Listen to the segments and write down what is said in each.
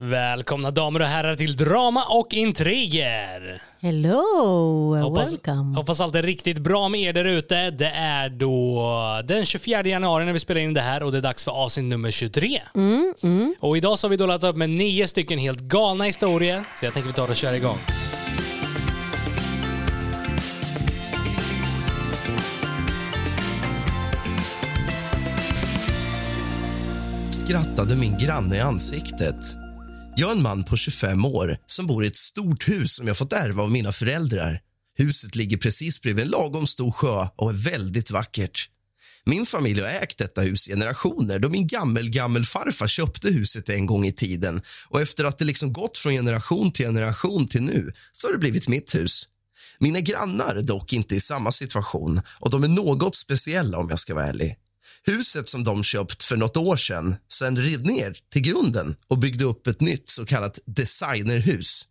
Välkomna damer och herrar till Drama och Intriger. Hello, Hoppas, welcome. hoppas allt är riktigt bra med er där ute. Det är då den 24 januari när vi spelar in det här och det är dags för avsnitt nummer 23. Mm, Och idag så har vi då laddat upp med nio stycken helt galna historier. Så jag tänker vi tar och kör igång. skrattade min granne i ansiktet. Jag är en man på 25 år som bor i ett stort hus som jag fått ärva av mina föräldrar. Huset ligger precis bredvid en lagom stor sjö och är väldigt vackert. Min familj har ägt detta hus i generationer då min gammel gammelfarfar köpte huset en gång i tiden och efter att det liksom gått från generation till generation till nu så har det blivit mitt hus. Mina grannar är dock inte i samma situation och de är något speciella om jag ska vara ärlig. Huset som de köpt för något år sedan sen red ner till grunden och byggde upp ett nytt så kallat designerhus.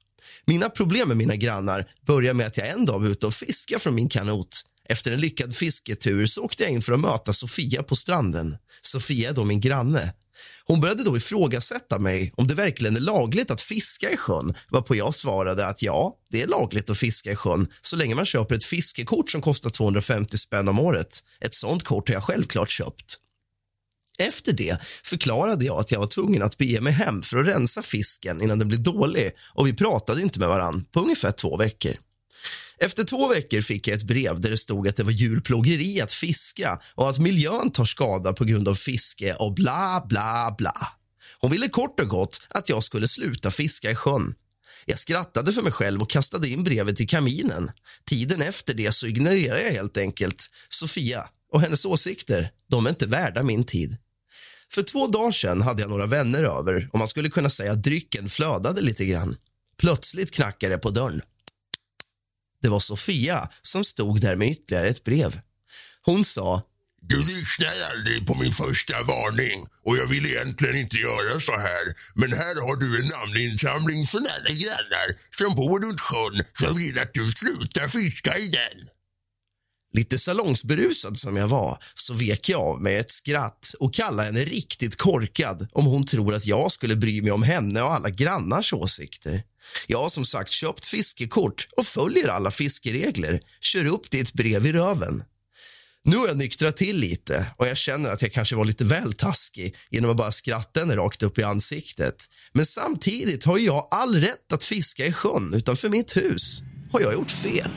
Mina problem med mina grannar börjar med att jag en dag var ute och fiskade från min kanot. Efter en lyckad fisketur så åkte jag in för att möta Sofia på stranden. Sofia är då min granne. Hon började då ifrågasätta mig om det verkligen är lagligt att fiska i sjön varpå jag svarade att ja, det är lagligt att fiska i sjön så länge man köper ett fiskekort som kostar 250 spänn om året. Ett sånt kort har jag självklart köpt. Efter det förklarade jag att jag var tvungen att bege mig hem för att rensa fisken innan den blev dålig och vi pratade inte med varann på ungefär två veckor. Efter två veckor fick jag ett brev där det stod att det var djurplågeri att fiska och att miljön tar skada på grund av fiske och bla, bla, bla. Hon ville kort och gott att jag skulle sluta fiska i sjön. Jag skrattade för mig själv och kastade in brevet i kaminen. Tiden efter det så ignorerade jag helt enkelt Sofia och hennes åsikter. De är inte värda min tid. För två dagar sedan hade jag några vänner över och man skulle kunna säga att drycken flödade lite grann. Plötsligt knackade det på dörren. Det var Sofia som stod där med ytterligare ett brev. Hon sa Du lyssnade aldrig på min första varning och jag vill egentligen inte göra så här. Men här har du en namninsamling från alla grannar som bor runt sjön som vill att du slutar fiska i den. Lite salongsberusad som jag var så vek jag av med ett skratt och kallade henne riktigt korkad om hon tror att jag skulle bry mig om henne och alla grannars åsikter. Jag har som sagt köpt fiskekort och följer alla fiskeregler. Kör upp ditt brev i röven. Nu har jag nyktrat till lite och jag känner att jag kanske var lite väl taskig genom att bara skratta henne rakt upp i ansiktet. Men samtidigt har jag all rätt att fiska i sjön utanför mitt hus. Har jag gjort fel?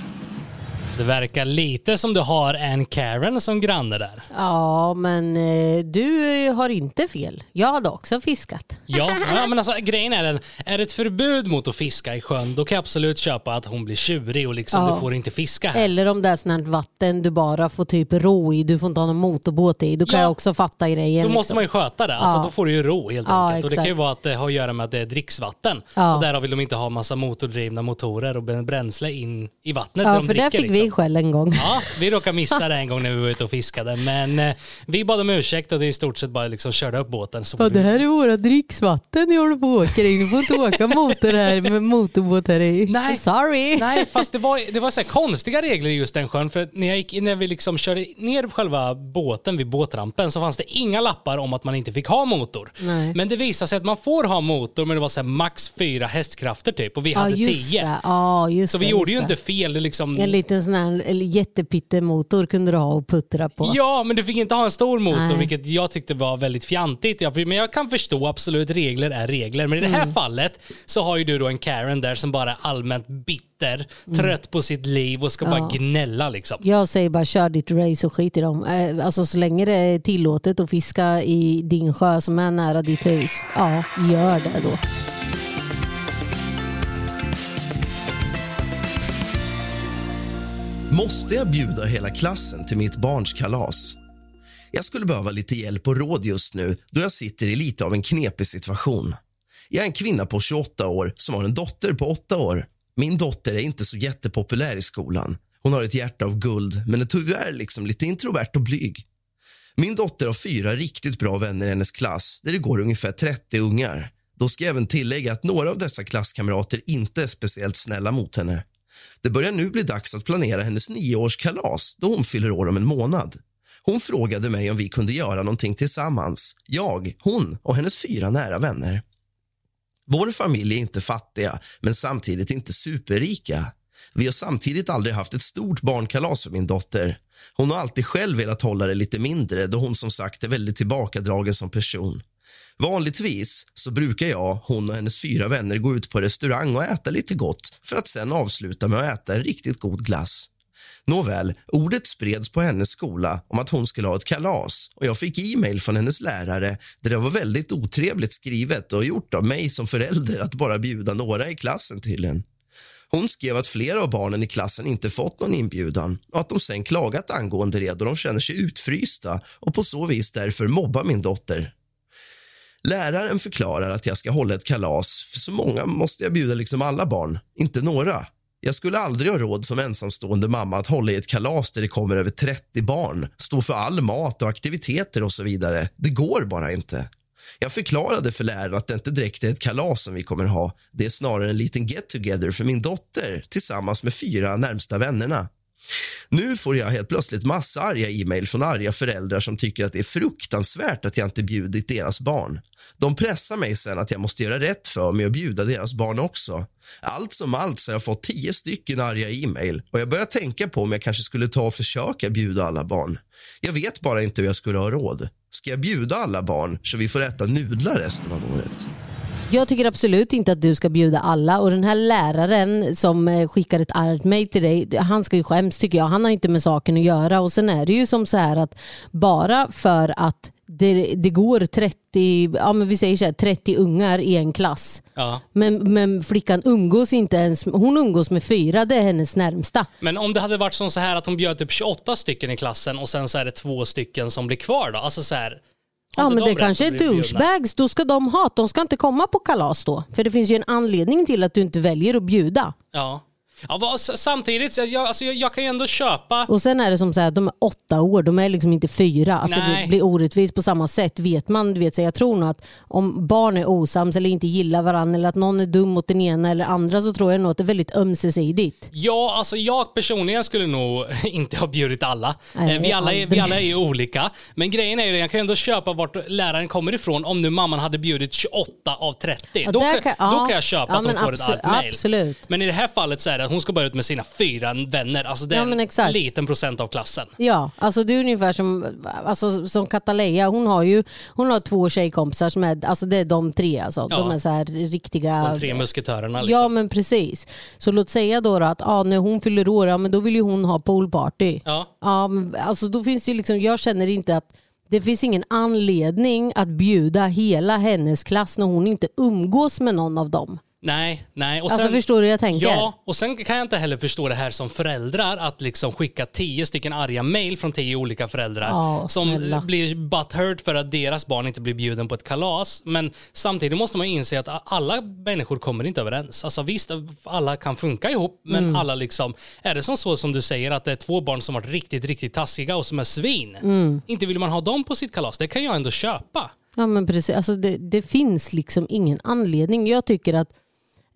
Det verkar lite som du har en Karen som granne där. Ja, men eh, du har inte fel. Jag hade också fiskat. Ja, ja men alltså grejen är den, är det ett förbud mot att fiska i sjön, då kan jag absolut köpa att hon blir tjurig och liksom Ja. du får inte fiska här. Eller om det är sånt här vatten du bara får typ ro i, du får inte ha någon motorbåt i. Då kan Ja. jag också fatta grejen. Då måste liksom. man ju sköta det, alltså, Ja. då får du ju ro helt Ja, enkelt. Och det kan ju exakt. vara att det har att göra med att det är dricksvatten. Ja. Och därav vill de inte ha massa motordrivna motorer och bränsle in i vattnet när Ja, de för där dricker. fick liksom. Vi skäll en gång. Ja, vi råkade missa det en gång när vi var ute och fiskade. Men eh, vi bad om ursäkt och det i stort sett bara liksom körde upp båten. Så Ja, det här är våra dricksvatten jag håller på och åker i. Du får inte åka motor här med motorbåt här i. Nej. Sorry. Nej, fast det var, det var så konstiga regler i just den sjön. För när, jag gick, när vi liksom körde ner själva båten vid båtrampen så fanns det inga lappar om att man inte fick ha motor. Nej. Men det visade sig att man får ha motor men det var så max fyra hästkrafter typ och vi Ja, hade tio. det. Ja, just Så vi det, gjorde ju inte fel. Liksom, En liten sån här jättepyttemotor kunde du ha och puttra på. Ja, men du fick inte ha en stor motor, Nej. vilket jag tyckte var väldigt fjantigt. Men jag kan förstå absolut, regler är regler. Men i det här Mm. fallet så har ju du då en Karen där som bara är allmänt bitter, trött på sitt liv och ska bara Mm. Ja. gnälla liksom. Jag säger bara kör ditt race och skit i dem. Eh, Alltså så länge det är tillåtet att fiska i din sjö som är nära ditt hus, ja gör det då. Måste jag bjuda hela klassen till mitt barns kalas? Jag skulle behöva lite hjälp och råd just nu då jag sitter i lite av en knepig situation. Jag är en kvinna på 28 år som har en dotter på 8 år. Min dotter är inte så jättepopulär i skolan. Hon har ett hjärta av guld men är tyvärr liksom lite introvert och blyg. Min dotter har fyra riktigt bra vänner i hennes klass där det går ungefär 30 ungar. Då ska jag även tillägga att några av dessa klasskamrater inte är speciellt snälla mot henne. Det börjar nu bli dags att planera hennes nioårskalas då hon fyller år om en månad. Hon frågade mig om vi kunde göra någonting tillsammans. Jag, hon och hennes fyra nära vänner. Vår familj är inte fattiga, men samtidigt inte superrika. Vi har samtidigt aldrig haft ett stort barnkalas för min dotter. Hon har alltid själv velat hålla det lite mindre då hon som sagt är väldigt tillbakadragen som person. Vanligtvis så brukar jag, hon och hennes fyra vänner gå ut på restaurang och äta lite gott för att sen avsluta med att äta en riktigt god glass. Nåväl, ordet spreds på hennes skola om att hon skulle ha ett kalas och jag fick e-mail från hennes lärare där det var väldigt otrevligt skrivet och gjort av mig som förälder att bara bjuda några i klassen till en. Hon skrev att flera av barnen i klassen inte fått någon inbjudan och att de sen klagat angående det då de känner sig utfrysta och på så vis därför mobbar min dotter. Läraren förklarar att jag ska hålla ett kalas för så många måste jag bjuda liksom alla barn, inte några. Jag skulle aldrig ha råd som ensamstående mamma att hålla i ett kalas där det kommer över 30 barn, stå för all mat och aktiviteter och så vidare. Det går bara inte. Jag förklarade för läraren att det inte direkt är ett kalas som vi kommer ha. Det är snarare en liten get together för min dotter tillsammans med fyra närmsta vännerna. Nu får jag helt plötsligt massa arga e-mail från arga föräldrar som tycker att det är fruktansvärt att jag inte bjudit deras barn. De pressar mig sen att jag måste göra rätt för mig och bjuda deras barn också. Allt som allt så har jag fått tio stycken arga e-mail och jag börjar tänka på om jag kanske skulle ta och försöka bjuda alla barn. Jag vet bara inte hur jag skulle ha råd. Ska jag bjuda alla barn så vi får äta nudlar resten av året? Jag tycker absolut inte att du ska bjuda alla och den här läraren som eh, skickar ett argt mejl till dig, han ska ju skäms tycker jag. Han har inte med saken att göra och sen är det ju som så här att bara för att det, det går 30, ja men vi säger så här, 30 ungar i en klass. Ja. Men, men flickan umgås inte ens, hon umgås med fyra, det är hennes närmsta. Men om det hade varit som så här att hon bjöd typ 28 stycken i klassen och sen så är det två stycken som blir kvar då? Alltså så här, Ja men de det kanske är douchebags, då ska de ha, de ska inte komma på kalas då. För det finns ju en anledning till att du inte väljer att bjuda. Ja. Ja vad, samtidigt, jag, alltså, jag, jag kan ju ändå köpa Och sen är det som så här, de är åtta år, de är liksom inte fyra. Att det Nej. blir- blir orättvist på samma sätt vet man. Du vet, så jag tror nog att om barn är osams eller inte gillar varandra eller att någon är dum mot den ena eller andra så tror jag nog att det är väldigt ömsesidigt. Ja, alltså jag personligen skulle nog inte ha bjudit alla. Nej, Eh, vi, alla är, vi aldrig. alla är ju olika. Men grejen är ju, jag kan ju ändå köpa vart läraren kommer ifrån om nu mamman hade bjudit 28 av 30. Ja, då, där kan, kan- då ja. kan jag köpa Ja, att hon får ett argt mejl. absolut. Men i det här fallet så är det hon ska börja ut med sina fyra vänner. Alltså det är Ja, en liten procent av klassen. Ja, alltså det är ungefär som, alltså, som Kataleja. Hon har ju hon har två tjejkompisar som är, alltså det är de tre alltså. Ja. De är så här riktiga... De tre musketörerna liksom. Ja men precis. Så låt säga då, då att ja, när hon fyller år, ja, men då vill ju hon ha poolparty. Ja. Ja, alltså då finns det liksom, jag känner inte att det finns ingen anledning att bjuda hela hennes klass när hon inte umgås med någon av dem. Nej, nej. Och Alltså förstår du hur jag tänker? Ja, och sen kan jag inte heller förstå det här som föräldrar, att liksom skicka tio stycken arga mejl från tio olika föräldrar Ja, som snälla. blir butthurt för att deras barn inte blir bjuden på ett kalas. Men samtidigt måste man ju inse att alla människor kommer inte överens. Alltså visst, alla kan funka ihop, men Mm. alla liksom, är det som så som du säger att det är två barn som varit riktigt, riktigt taskiga och som är svin. Mm. Inte vill man ha dem på sitt kalas, det kan jag ändå köpa. Ja men precis, alltså det, det finns liksom ingen anledning. Jag tycker att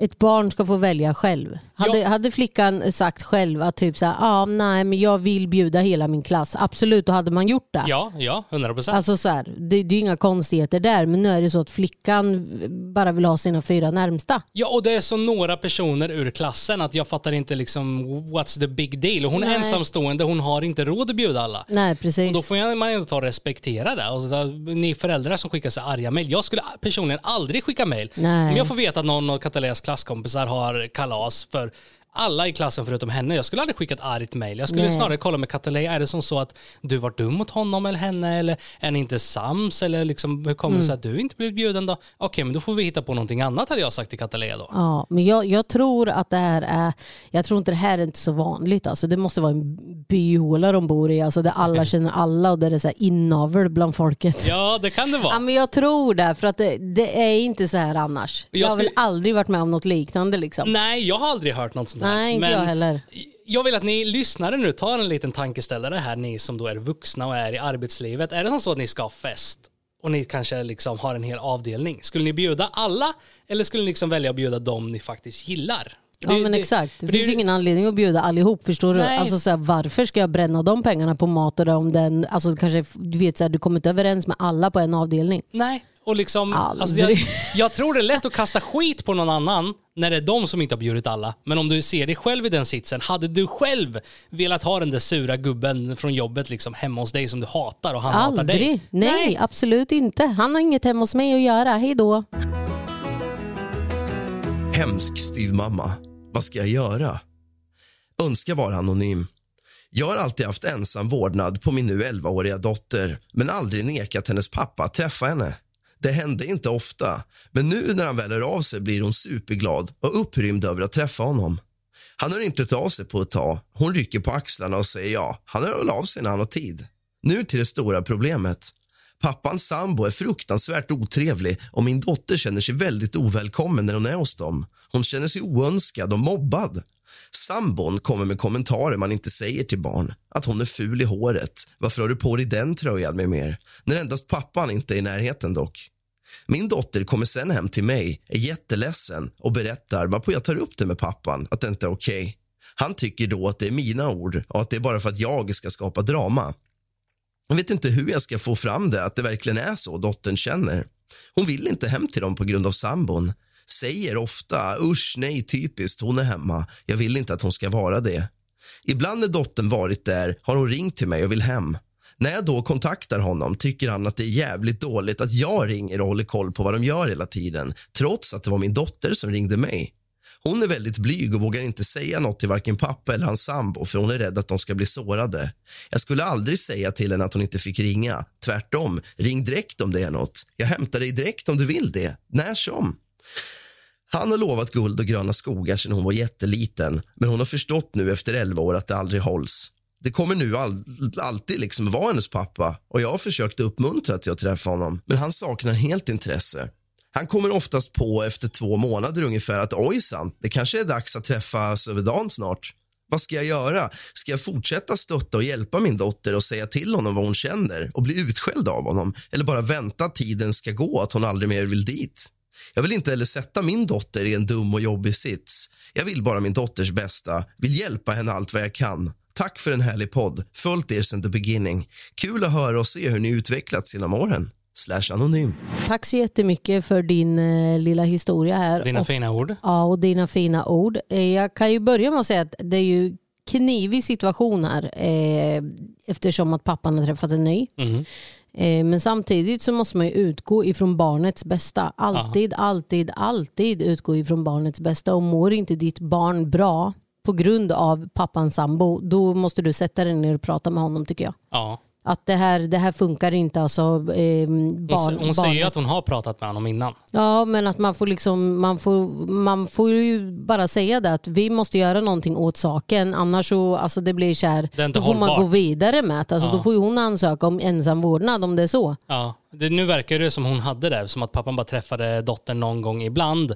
ett barn ska få välja själv. Hade, Ja. hade flickan sagt själv att typ så här, ah, nej men jag vill bjuda hela min klass, absolut då hade man gjort det. Ja, ja, 100 procent. Alltså så här, det, det är inga konstigheter där men nu är det så att flickan bara vill ha sina fyra närmsta. Ja, och det är så några personer ur klassen att jag fattar inte liksom what's the big deal. Och hon är Nej. ensamstående, hon har inte råd att bjuda alla. Nej precis. Och då får man ändå ta och respektera det. Och så, ni föräldrar som skickar så arga mejl. Jag skulle personligen aldrig skicka mejl. Om jag får veta att någon av Kataleas klasskompisar har kalas för alla i klassen förutom henne. Jag skulle aldrig skicka ett argt mejl. Jag skulle Nej. snarare kolla med Katalea. Är det som så att du var dum mot honom eller henne? Eller är ni inte sams? Eller liksom, hur kommer det Mm. sig att du inte blivit bjuden då? Okej, men då får vi hitta på någonting annat hade jag sagt till Katalea då. Ja, men jag, jag tror att det här är, jag tror inte det här är inte så vanligt. Alltså, det måste vara en byhåla de bor i, alltså, där alla känner alla och där det är så inavel bland folket. Ja, det kan det vara. Ja, men jag tror det, för att det, det är inte så här annars. Jag, Jag har väl skulle- aldrig varit med om något liknande. Liksom. Nej, jag har aldrig hört något sånt. Nej, inte men jag heller. Jag vill att ni lyssnare nu tar en liten tankeställare här, ni som då är vuxna och är i arbetslivet. Är det som så att ni ska ha fest och ni kanske liksom har en hel avdelning? Skulle ni bjuda alla eller skulle ni liksom välja att bjuda dem ni faktiskt gillar? Ja men exakt. Det finns ju ingen anledning att bjuda allihop. Förstår du? Nej. Alltså, så här, varför ska jag bränna de pengarna på mat och om den, alltså, kanske, du vet, så här, du kommer inte överens med alla på en avdelning. Nej, Och liksom, alltså jag, Aldrig. jag tror det är lätt att kasta skit på någon annan när det är de som inte har bjudit alla. Men om du ser dig själv i den sitsen, hade du själv velat ha den där sura gubben från jobbet liksom hemma hos dig som du hatar och han hatar dig? Aldrig. Nej, absolut inte. Han har inget hemma hos mig att göra. Hej då. Hemsk styvmamma. Vad ska jag göra? Önskar vara anonym. Jag har alltid haft ensam vårdnad på min nu 11-åriga dotter men aldrig nekat hennes pappa att träffa henne. Det hände inte ofta, men nu när han väl hör av sig blir hon superglad och upprymd över att träffa honom. Han har inte av sig på ett tag. Hon rycker på axlarna och säger ja, han hör väl av sig när han har tid. Nu till det stora problemet. Pappans sambo är fruktansvärt otrevlig och min dotter känner sig väldigt ovälkommen när hon är hos dem. Hon känner sig oönskad och mobbad. Sambon kommer med kommentarer man inte säger till barn. Att hon är ful i håret. Varför har du på dig den tröjan med mer? När endast pappan inte är i närheten dock. Min dotter kommer sen hem till mig, är jätteledsen och berättar varpå jag tar upp det med pappan, att det inte är okej. Han tycker då att det är mina ord och att det är bara för att jag ska skapa drama. Jag vet inte hur jag ska få fram det, att det verkligen är så dottern känner. Hon vill inte hem till dem på grund av sambon. Säger ofta usch nej, typiskt, hon är hemma. Jag vill inte att hon ska vara det. Ibland när dottern varit där har hon ringt till mig och vill hem. När jag då kontaktar honom tycker han att det är jävligt dåligt att jag ringer och håller koll på vad de gör hela tiden trots att det var min dotter som ringde mig. Hon är väldigt blyg och vågar inte säga något till varken pappa eller hans sambo för hon är rädd att de ska bli sårade. Jag skulle aldrig säga till henne att hon inte fick ringa. Tvärtom, ring direkt om det är något. Jag hämtar dig direkt om du vill det. När som. Han har lovat guld och gröna skogar sedan hon var jätteliten men hon har förstått nu efter 11 år att det aldrig hålls. Det kommer nu all, alltid liksom vara hennes pappa och jag har försökt uppmuntra till att träffa honom men han saknar helt intresse. Han kommer oftast på efter två månader ungefär att ojsan, det kanske är dags att träffas över dagen snart. Vad ska jag göra? Ska jag fortsätta stötta och hjälpa min dotter och säga till honom vad hon känner och bli utskälld av honom eller bara vänta att tiden ska gå att hon aldrig mer vill dit? Jag vill inte heller sätta min dotter i en dum och jobbig sits. Jag vill bara min dotters bästa, vill hjälpa henne allt vad jag kan. Tack för en härlig podd. Följt er sedan the beginning. Kul att höra och se hur ni utvecklats genom åren. Slash anonym. Tack så jättemycket för din eh, lilla historia här. Dina och, fina ord. ja, och dina fina ord. Eh, jag kan ju börja med att säga att det är ju knivig situation här eh, eftersom att pappan har träffat en ny. Eh, men samtidigt så måste man ju utgå ifrån barnets bästa. Alltid, alltid, alltid utgå ifrån barnets bästa. Och mår inte ditt barn bra på grund av pappans sambo, då måste du sätta dig ner och prata med honom tycker jag. Ja. Att det här, det här funkar inte. Alltså, eh, Hon, barn, hon säger ju att hon har pratat med honom innan. Ja, men att man får, liksom, man, får, man får ju bara säga det att vi måste göra någonting åt saken. Annars så, alltså det blir så här, Det är inte då får man gå hållbart. vidare med det. Alltså, Ja. Då får ju hon ansöka om ensam vårdnad om det är så. Ja, det, nu verkar det som hon hade det, som att pappan bara träffade dottern någon gång ibland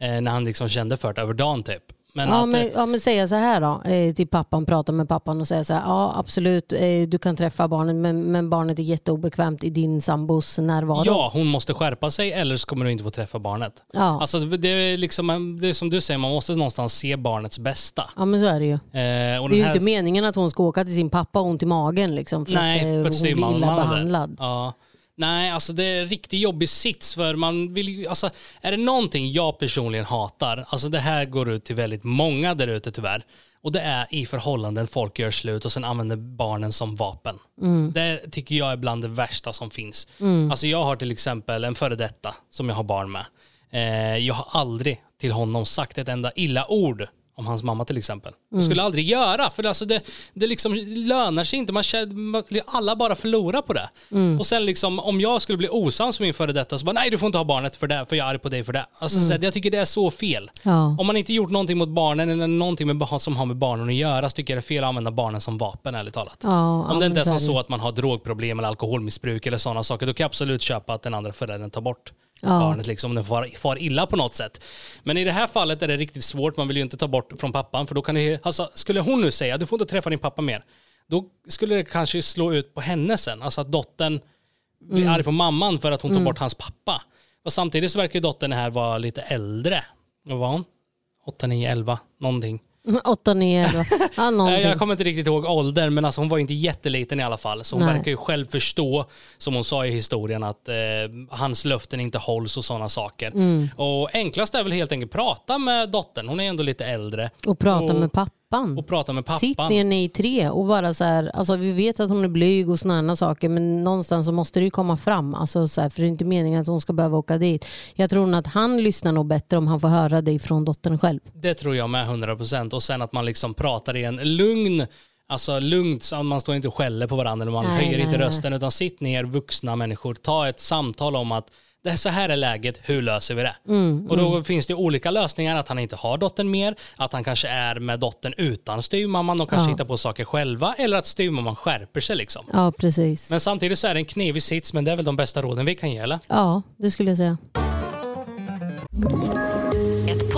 eh, när han liksom kände för det över dagen typ. Men Ja att, men, ja, men säga så här då, eh, till pappan, prata med pappan och säga så här, ja absolut, eh, du kan träffa barnet men, men barnet är jätteobekvämt i din sambos närvaro. Ja, hon måste skärpa sig eller så kommer du inte få träffa barnet. Ja. Alltså det är liksom, det är som du säger, man måste någonstans se barnets bästa. Ja men så är det ju. Eh, Det är ju här- inte meningen att hon ska åka till sin pappa och ont i magen liksom, för Nej, att eh, för att hon blir illa behandlad. Ja. Nej, alltså det är en riktigt jobbig sits för man vill ju, alltså är det någonting jag personligen hatar, alltså det här går ut till väldigt många där ute tyvärr, och det är i förhållanden folk gör slut och sen använder barnen som vapen. Det tycker jag är bland det värsta som finns. Alltså jag har till exempel en före detta som jag har barn med. Eh, jag har aldrig till honom sagt ett enda illa ord om hans mamma till exempel. Det skulle jag aldrig göra, för alltså det, det liksom lönar sig inte. Man man, alla bara förlorar på det. Och sen liksom, om jag skulle bli osams med min före detta så bara nej du får inte ha barnet för det, för jag är arg på dig för det. Alltså, så här, jag tycker det är så fel. Ja. Om man inte gjort någonting mot barnen eller någonting med, som har med barnen att göra så tycker jag det är fel att använda barnen som vapen ärligt talat. Ja, Om det inte är som är så att man har drogproblem eller alkoholmissbruk eller sådana saker, då kan jag absolut köpa att den andra föräldern tar bort Ja. barnet liksom, om den far, far illa på något sätt. Men i det här fallet är det riktigt svårt, man vill ju inte ta bort från pappan för då kan det, alltså, skulle hon nu säga du får inte träffa din pappa mer, då skulle det kanske slå ut på henne sen. Alltså att dottern blir Mm. arg på mamman för att hon tar bort hans pappa. Och samtidigt så verkar ju dottern här vara lite äldre. Vad var hon? 8, 9, 11, någonting. 8, 9, 11. Ja, Nej, någonting. Jag kommer inte riktigt ihåg åldern, men alltså hon var inte jätteliten i alla fall. Så hon Nej. verkar ju själv förstå, som hon sa i historien, att eh, hans löften inte hålls och sådana saker. Mm. Och enklast är väl helt enkelt prata med dottern, hon är ändå lite äldre. Och prata och, med pappan. Och prata med pappan. Sitt ner ni tre och bara så här, alltså vi vet att hon är blyg och sådana saker men någonstans så måste det ju komma fram. Alltså så här, för det är inte meningen att hon ska behöva åka dit. Jag tror nog att han lyssnar nog bättre om han får höra det från dottern själv. Det tror jag med 100% och sen att man liksom pratar i en lugn Alltså lugnt, man står inte och skäller på varandra eller man Nej, höjer nej, inte nej. rösten utan sitt ner vuxna människor, ta ett samtal om att det så här är läget, hur löser vi det? Mm, och då finns det olika lösningar, att han inte har dottern mer, att han kanske är med dottern utan styvmamman, de kanske Ja. hittar på saker själva eller att styvmamman skärper sig liksom. Ja precis. Men samtidigt så är det en knivig sits, men det är väl de bästa råden vi kan ge eller? Ja det skulle jag säga.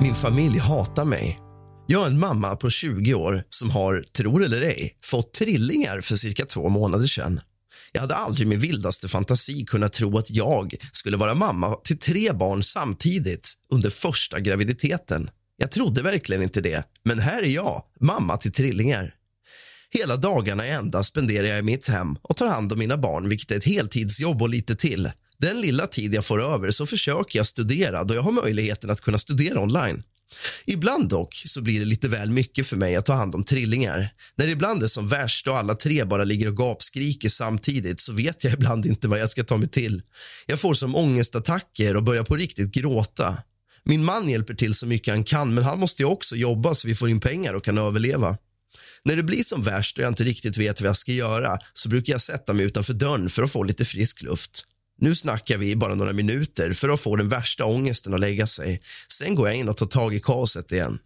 Min familj hatar mig. Jag är en mamma på 20 år som har, tror eller ej, fått trillingar för cirka två månader sedan. Jag hade aldrig i min vildaste fantasi kunnat tro att jag skulle vara mamma till tre barn samtidigt under första graviditeten. Jag trodde verkligen inte det, men här är jag, mamma till trillingar. Hela dagarna i ända spenderar jag i mitt hem och tar hand om mina barn, vilket är ett heltidsjobb och lite till. Den lilla tid jag får över så försöker jag studera då jag har möjligheten att kunna studera online. Ibland dock så blir det lite väl mycket för mig att ta hand om trillingar. När det ibland är som värst och alla tre bara ligger och gapskriker samtidigt så vet jag ibland inte vad jag ska ta mig till. Jag får som ångestattacker och börjar på riktigt gråta. Min man hjälper till så mycket han kan men han måste ju också jobba så vi får in pengar och kan överleva. När det blir som värst och jag inte riktigt vet vad jag ska göra så brukar jag sätta mig utanför dörren för att få lite frisk luft. Nu snackar vi i bara några minuter för att få den värsta ångesten att lägga sig. Sen går jag in och tar tag i kaoset igen.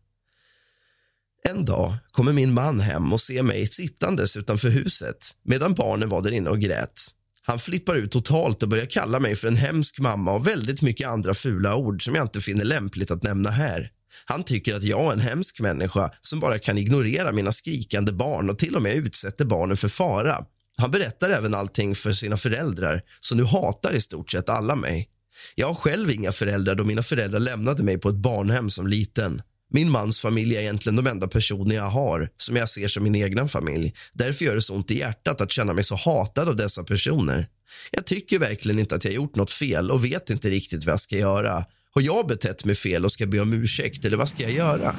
En dag kommer min man hem och ser mig sittandes utanför huset medan barnen var där inne och grät. Han flippar ut totalt och börjar kalla mig för en hemsk mamma och väldigt mycket andra fula ord som jag inte finner lämpligt att nämna här. Han tycker att jag är en hemsk människa som bara kan ignorera mina skrikande barn och till och med utsätter barnen för fara. Han berättar även allting för sina föräldrar, så nu hatar i stort sett alla mig. Jag har själv inga föräldrar då mina föräldrar lämnade mig på ett barnhem som liten. Min mans familj är egentligen de enda personer jag har som jag ser som min egna familj. Därför gör det så ont i hjärtat att känna mig så hatad av dessa personer. Jag tycker verkligen inte att jag gjort något fel och vet inte riktigt vad jag ska göra. Har jag betett mig fel och ska be om ursäkt eller vad ska jag göra?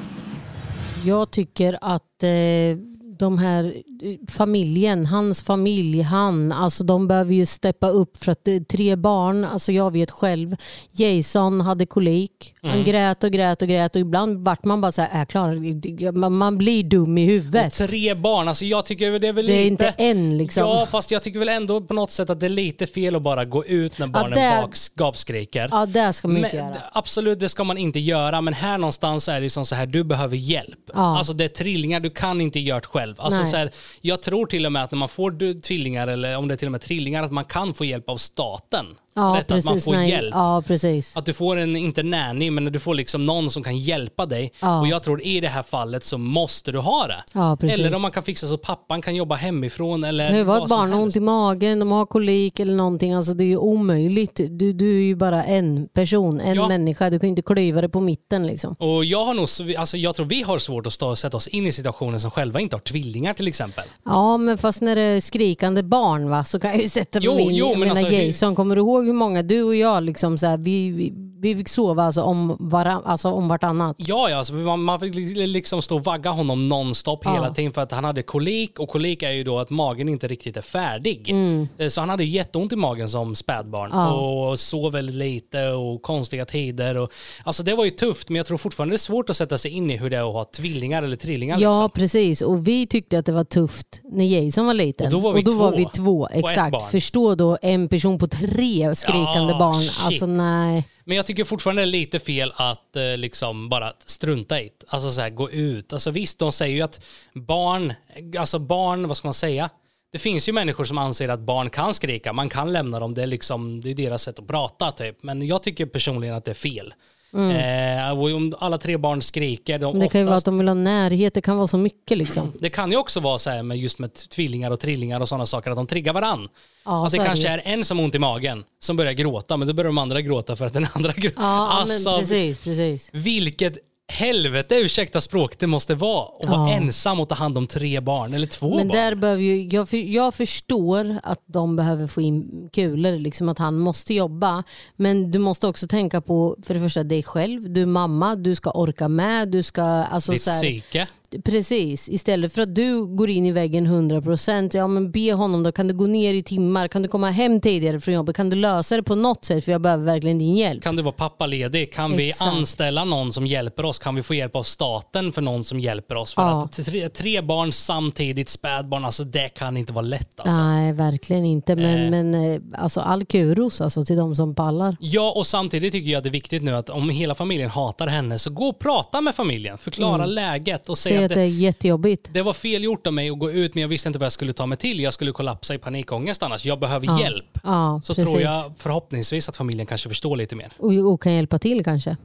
Jag tycker att eh, de här eh, familjen, hans familj, han, alltså de behöver ju steppa upp för att eh, tre barn, alltså jag vet själv, Jason hade kolik, han grät och grät och grät och ibland vart man bara så här, äh, klar, man, blir dum i huvudet. Tre barn, alltså jag tycker det är väl Det är lite... inte en liksom. Ja, fast jag tycker väl ändå på något sätt att det är lite fel att bara gå ut när barnen där- bak, gapskriker. Ja, det ska man inte Men, göra. absolut, det ska man inte göra. Men här någonstans är det som så här, du behöver hjälp. Ja. Alltså det är trillingar, du kan inte göra det själv. Alltså Nej. så här, jag tror till och med att när man får tvillingar, eller om det är till och med trillingar, att man kan få hjälp av staten. Ja, Rätt, att man precis. får Nej, hjälp. Ja, precis. Att du får en, inte nanny, men du får liksom någon som kan hjälpa dig. Ja. Och jag tror i det här fallet så måste du ha det. Ja, precis. eller om man kan fixa så pappan kan jobba hemifrån. Eller Det vad ett barn har ont i magen, de har kolik eller någonting. Alltså det är ju omöjligt. Du, du är ju bara en person, en Ja. människa. Du kan ju inte klyva det på mitten liksom. Och jag har nog, så- alltså jag tror vi har svårt att stå och sätta oss in i situationen som själva inte har tvillingar till exempel. Ja, men fast när det är skrikande barn va, så kan jag ju sätta mig in. jo, jag men menar alltså, Jason, kommer du ihåg ihåg hur många du och jag liksom så här, vi, vi, vi fick sova alltså om, varann, alltså om vartannat? Ja, ja alltså man, man fick li- liksom stå och vagga honom nonstop Ja. hela tiden för att han hade kolik och kolik är ju då att magen inte riktigt är färdig. Mm. Eh, Så han hade jätteont i magen som spädbarn och sov väldigt lite och konstiga tider. Och, alltså det var ju tufft men jag tror fortfarande det är svårt att sätta sig in i hur det är att ha tvillingar eller trillingar. Ja, liksom. precis. Och vi tyckte att det var tufft när Jason var liten. Och då var vi var två vi två. Exakt. Förstå då en person på tre skrikande Ja, barn. shit. Alltså nej. Men jag tycker fortfarande det är lite fel att eh, liksom bara strunta i det. Alltså så här, gå ut. Alltså visst, de säger ju att barn, alltså barn, vad ska man säga? Det finns ju människor som anser att barn kan skrika, man kan lämna dem, det är liksom, det är deras sätt att prata typ. Men jag tycker personligen att det är fel. Eh, och om alla tre barn skriker, de det kan ju vara att de vill ha närhet, det kan vara så mycket liksom. det kan ju också vara så här med just med tvillingar och trillingar och sådana saker, att de triggar varann. Ja, att det är det kanske ju. är en som har ont i magen som börjar gråta, men då börjar de andra gråta för att den andra gråter. Ja, alltså, precis, precis. vilket helvete, ursäkta språk, det måste vara att vara ensam och ta hand om tre barn, eller två Men barn. där behöver ju, jag, för, jag förstår att de behöver få in kulor, liksom att han måste jobba. Men du måste också tänka på för det första dig själv, du är mamma, du ska orka med, du ska... Alltså, Ditt så här, psyke. Precis, istället för att du går in i väggen 100% ja men be honom då, kan du gå ner i timmar, kan du komma hem tidigare från jobbet, kan du lösa det på något sätt för jag behöver verkligen din hjälp. Kan du vara pappaledig? Kan vi Exakt. anställa någon som hjälper oss? Kan vi få hjälp av staten för någon som hjälper oss? För Ja. att tre, tre barn samtidigt, spädbarn, alltså det kan inte vara lätt alltså. Nej, verkligen inte. Men, men eh, alltså, all kuros alltså, till de som pallar. Ja, och samtidigt tycker jag att det är viktigt nu att om hela familjen hatar henne så gå och prata med familjen, förklara läget och Säg att att det det, är jättejobbigt. det var fel gjort av mig att gå ut men jag visste inte vad jag skulle ta mig till. Jag skulle kollapsa i panikångest annars. Jag behöver Ja. hjälp. Ja, Så precis. tror jag förhoppningsvis att familjen kanske förstår lite mer. Och, och kan hjälpa till kanske.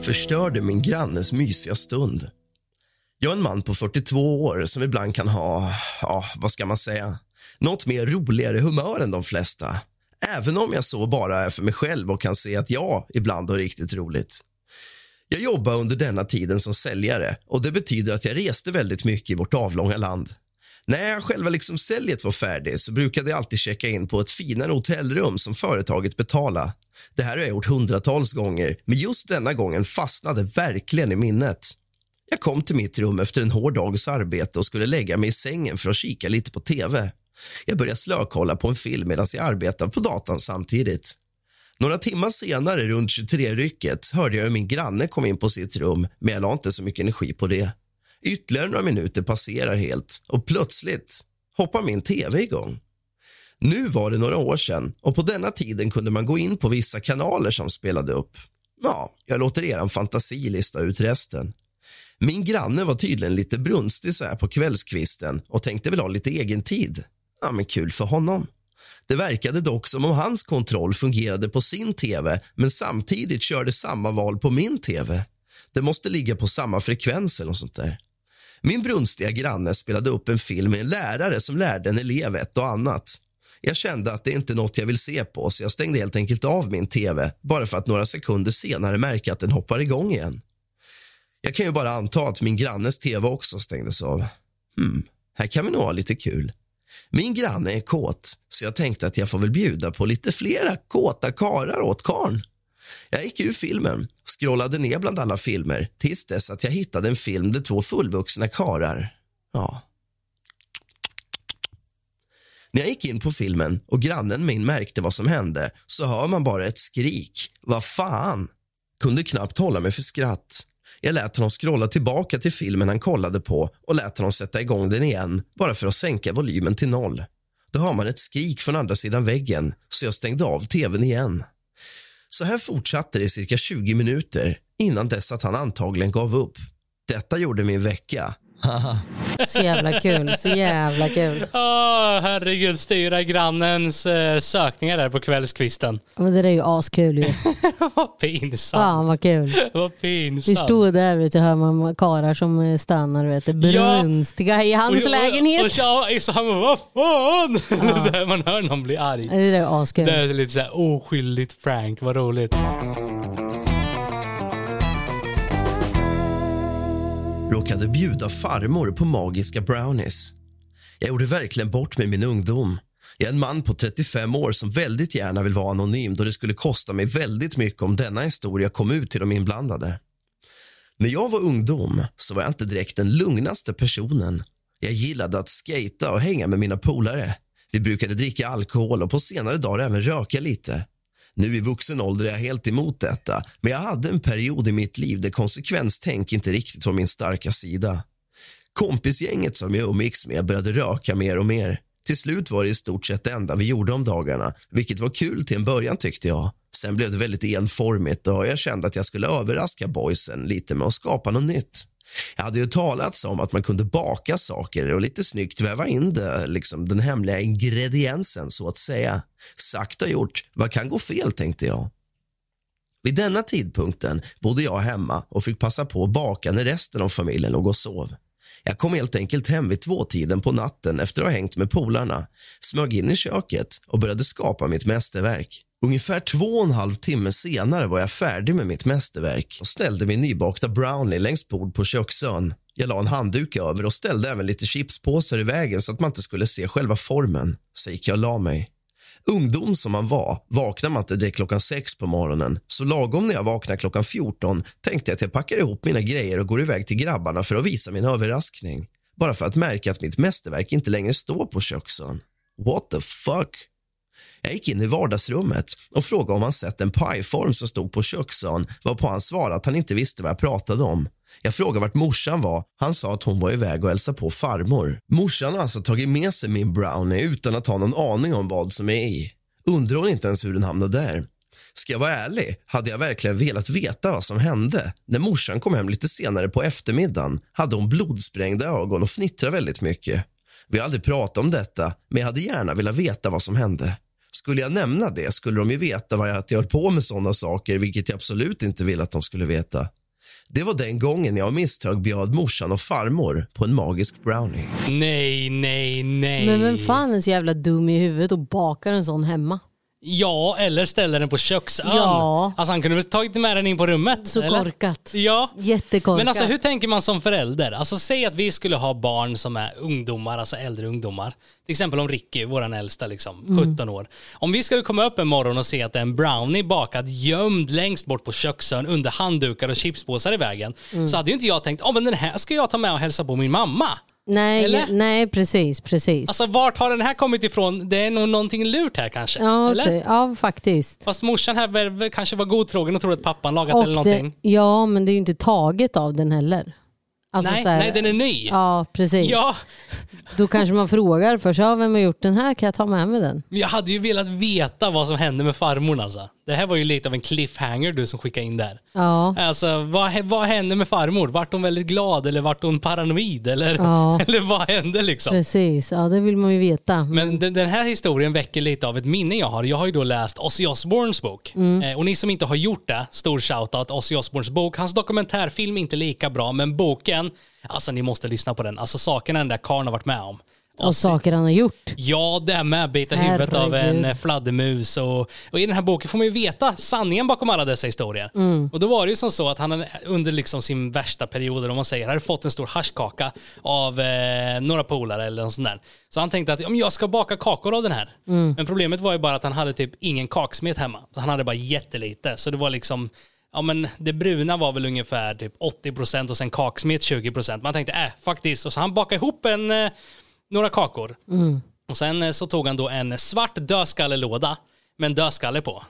förstörde min grannes mysiga stund. Jag är en man på 42 år som ibland kan ha, ja, vad ska man säga, något mer roligare humör än de flesta. Även om jag så bara är för mig själv och kan se att jag ibland har riktigt roligt. Jag jobbade under denna tiden som säljare och det betyder att jag reste väldigt mycket i vårt avlånga land. När själva liksom säljet var färdig så brukade jag alltid checka in på ett finare hotellrum som företaget betalade. Det här har jag gjort hundratals gånger, men just denna gången fastnade verkligen i minnet. Jag kom till mitt rum efter en hård dags arbete och skulle lägga mig i sängen för att kika lite på tv. Jag började slökolla på en film medan jag arbetade på datorn samtidigt. Några timmar senare, runt 23-rycket, hörde jag hur min granne kom in på sitt rum, men jag la inte så mycket energi på det. Ytterligare några minuter passerar helt och plötsligt hoppar min tv igång. Nu var det några år sedan och på denna tiden kunde man gå in på vissa kanaler som spelade upp. Ja, jag låter er fantasi lista ut resten. Min granne var tydligen lite brunstig så här på kvällskvisten och tänkte väl ha lite egen tid. Ja, men kul för honom. Det verkade dock som om hans kontroll fungerade på sin tv men samtidigt körde samma val på min tv. Det måste ligga på samma frekvens eller något sånt där. Min brunstiga granne spelade upp en film med en lärare som lärde en elev ett och annat. Jag kände att det inte är något jag vill se på så jag stängde helt enkelt av min tv bara för att några sekunder senare märka att den hoppar igång igen. Jag kan ju bara anta att min grannes tv också stängdes av. Hmm, här kan vi nog ha lite kul. Min granne är kåt, så jag tänkte att jag får väl bjuda på lite flera kåta karar åt karn. Jag gick ur filmen, scrollade ner bland alla filmer tills dess att jag hittade en film där två fullvuxna karar. Ja. När jag gick in på filmen och grannen min märkte vad som hände så hör man bara ett skrik. Vad fan? Kunde knappt hålla mig för skratt. Jag lät honom scrolla tillbaka till filmen han kollade på och lät honom sätta igång den igen bara för att sänka volymen till noll. Då hör man ett skrik från andra sidan väggen så jag stängde av tvn igen. Så här fortsatte det i cirka 20 minuter innan dess att han antagligen gav upp. Detta gjorde min vecka. Så jävla kul, så jävla kul. Åh, herregud, styra grannens eh, sökningar där på kvällskvisten. Men det där är ju askul ju. Vad pinsamt. Fan vad kul. Vad Vi pinsamt. stod där vet du, hör man karar som eh, stannar vet du, brunstiga i hans Och- och- lägenhet. Och, så, han bara, vad fan? så här, man hör någon bli arg. det där är askul. Det är lite så här oskyldigt prank, vad roligt. Råkade bjuda farmor på magiska brownies. Jag gjorde verkligen bort mig min ungdom. Jag är en man på 35 år som väldigt gärna vill vara anonym då det skulle kosta mig väldigt mycket om denna historia kom ut till de inblandade. När jag var ungdom så var jag inte direkt den lugnaste personen. Jag gillade att skata och hänga med mina polare. Vi brukade dricka alkohol och på senare dagar även röka lite. Nu i vuxen ålder är jag helt emot detta men jag hade en period i mitt liv där konsekvenstänk inte riktigt var min starka sida. Kompisgänget som jag umgicks med började röka mer och mer. Till slut var det i stort sett det enda vi gjorde om dagarna, vilket var kul till en början tyckte jag. Sen blev det väldigt enformigt och jag kände att jag skulle överraska boysen lite med att skapa något nytt. Jag hade ju talats om att man kunde baka saker och lite snyggt väva in det, liksom den hemliga ingrediensen så att säga. Sagt och gjort, vad kan gå fel tänkte jag. Vid denna tidpunkten bodde jag hemma och fick passa på att baka när resten av familjen låg och sov. Jag kom helt enkelt hem vid tvåtiden på natten efter att ha hängt med polarna, smög in i köket och började skapa mitt mästerverk. Ungefär två och en halv timme senare var jag färdig med mitt mästerverk och ställde min nybakta brownie längst bord på köksön. Jag la en handduk över och ställde även lite chipspåsar i vägen så att man inte skulle se själva formen. Så gick jag och la mig. Ungdom som man var vaknar man inte direkt klockan sex på morgonen. Så lagom när jag vaknar klockan 14 tänkte jag att jag packar ihop mina grejer och går iväg till grabbarna för att visa min överraskning. Bara för att märka att mitt mästerverk inte längre står på köksön. What the fuck? Jag gick in i vardagsrummet och frågade om han sett en pajform som stod på köksön varpå han svarade att han inte visste vad jag pratade om. Jag frågade vart morsan var. Han sa att hon var iväg och hälsade på farmor. Morsan har alltså tagit med sig min brownie utan att ha någon aning om vad som är i. Undrar hon inte ens hur den hamnade där. Ska jag vara ärlig hade jag verkligen velat veta vad som hände. När morsan kom hem lite senare på eftermiddagen hade hon blodsprängda ögon och fnittrade väldigt mycket. Vi har aldrig pratat om detta, men jag hade gärna velat veta vad som hände. Skulle jag nämna det skulle de ju veta vad jag, att jag höll på med sådana saker, vilket jag absolut inte vill att de skulle veta. Det var den gången jag av misstag bjöd morsan och farmor på en magisk brownie. Nej, nej, nej. Men vem fan är så jävla dum i huvudet och bakar en sån hemma? Ja, eller ställer den på köksön. Ja. Alltså han kunde väl tagit med den in på rummet? Så eller? korkat. Ja. Jättekorkat. Men alltså hur tänker man som förälder? Alltså säg att vi skulle ha barn som är ungdomar, alltså äldre ungdomar. Till exempel om Ricky, våran äldsta, liksom, 17 år. Om vi skulle komma upp en morgon och se att det är en brownie bakad gömd längst bort på köksön under handdukar och chipspåsar i vägen. Så hade ju inte jag tänkt, oh, men den här ska jag ta med och hälsa på min mamma. Nej, eller? nej, precis, precis. Alltså vart har den här kommit ifrån? Det är nog någonting lurt här kanske. ja, eller? ty- ja, faktiskt. Fast morsan här väl- kanske var godtrogen och trodde att pappan lagat eller Och någonting. det, ja, men det är ju inte taget av den heller. Alltså nej, här- nej, den är ny. Ja, precis. Ja, Då kanske man frågar först, ja, vem har gjort den här? Kan jag ta med mig den? jag hade ju velat veta vad som hände med farmor alltså. Det här var ju lite av en cliffhanger du som skickade in där. Ja, Alltså vad, vad hände med farmor? Vart hon väldigt glad eller vart hon paranoid? Eller, Ja. eller vad hände liksom? precis. Ja, det vill man ju veta. Men den, den här historien väcker lite av ett minne jag har. Jag har ju då läst Ozzy Osbournes bok. Eh, och ni som inte har gjort det, stor shoutout Ozzy Osbournes bok. Hans dokumentärfilm är inte lika bra, men boken, alltså ni måste lyssna på den. Alltså sakerna den där karln har varit med om. och Ozzy- saker han har gjort. Ja, det är med bita huvudet av en Herregud. eh, fladdermus. Och, och i den här boken får man ju veta sanningen bakom alla dessa historier. Och då var det ju som så att han hade under liksom sin värsta period, om man säger, hade fått en stor haschkaka av eh, några polare eller något sånt där. Så han tänkte att om jag ska baka kakor av den här. Men problemet var ju bara att han hade typ ingen kaksmet hemma. Han hade bara jättelite. Så det var liksom Ja men det bruna var väl ungefär typ 80% och sen kaksmet 20%. Man tänkte äh, faktiskt. Och så han bakade ihop en, eh, några kakor. Och sen eh, så tog han då en svart dödskallelåda med en dödskalle på.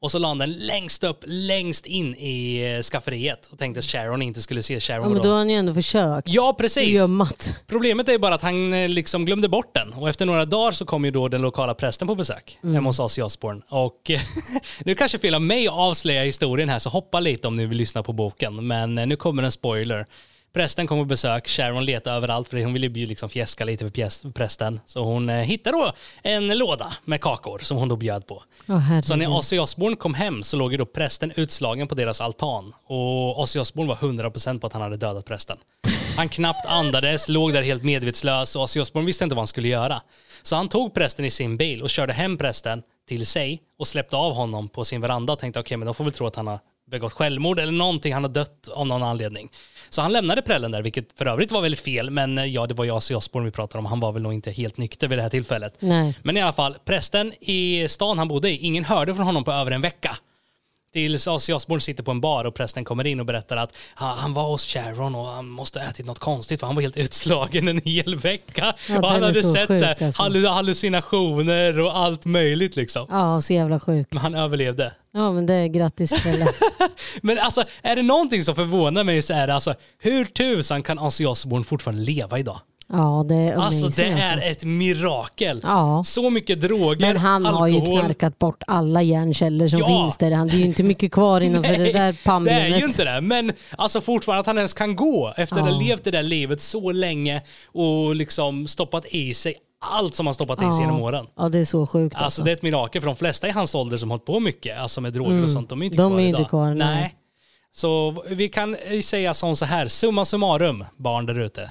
Och så la han den längst upp, längst in i eh, skafferiet och tänkte att Sharon inte skulle se Sharon. Ja, men då har han ju ändå försökt. Ja, precis. Gömmat. Problemet är bara att han eh, liksom glömde bort den. Och efter några dagar så kom ju då den lokala prästen på besök hemma hos Ozzy Osbourne. Och eh, nu kanske fel av mig att avslöja historien här, så hoppa lite om ni vill lyssna på boken. Men nu kommer en spoiler. Prästen kom på besök, Sharon letade överallt för hon ville ju liksom fjäska lite för prästen. Så hon eh, hittade då en låda med kakor som hon då bjöd på. Herregud. Så när Ozzy Osbourne kom hem så låg ju då prästen utslagen på deras altan. Och Ozzy Osbourne var 100% på att han hade dödat prästen. Han knappt andades, låg där helt medvetslös och Ozzy Osbourne visste inte vad han skulle göra. Så han tog prästen i sin bil och körde hem prästen till sig och släppte av honom på sin veranda och tänkte okej men de får väl tro att han har begått självmord eller någonting, han har dött av någon anledning. Så han lämnade prällen där, vilket för övrigt var väldigt fel, men eh, ja, det var ju Ozzy Osbourne vi pratade om, han var väl nog inte helt nykter vid det här tillfället. Nej. Men i alla fall, prästen i stan han bodde i, ingen hörde från honom på över en vecka. Tills Ozzy Osbourne sitter på en bar och prästen kommer in och berättar att "Ja, han var hos Sharon och han måste ha ätit något konstigt för han var helt utslagen en hel vecka. Ja, och han hade så sett sjuk, så här, alltså. hallu- hallucinationer och allt möjligt liksom. Ja, så jävla sjukt. Men han överlevde. Ja, men det är grattis Pelle. Men alltså, är det någonting som förvånar mig så är det alltså, hur tusan kan Ozzy Osbourne fortfarande leva idag? Ja, det är Alltså det är alltså. ett mirakel. Ja. Så mycket droger, Men han har ju alkohol. knarkat bort alla järnkällor som Ja. finns där. Han- Det är ju inte mycket kvar innanför det där det är pannbenet. ju inte det. Men alltså fortfarande att han ens kan gå efter att ha Ja. levt det där livet så länge och liksom stoppat i sig allt som han stoppat i sig genom åren. Ja, det är så sjukt Alltså alltså. det är ett mirakel för de flesta i hans ålder som hållit på mycket, alltså med droger och sånt, de är inte Mm. De kvar är idag. inte kvar, nej. Så vi kan säga som så här, summa summarum, barn där ute.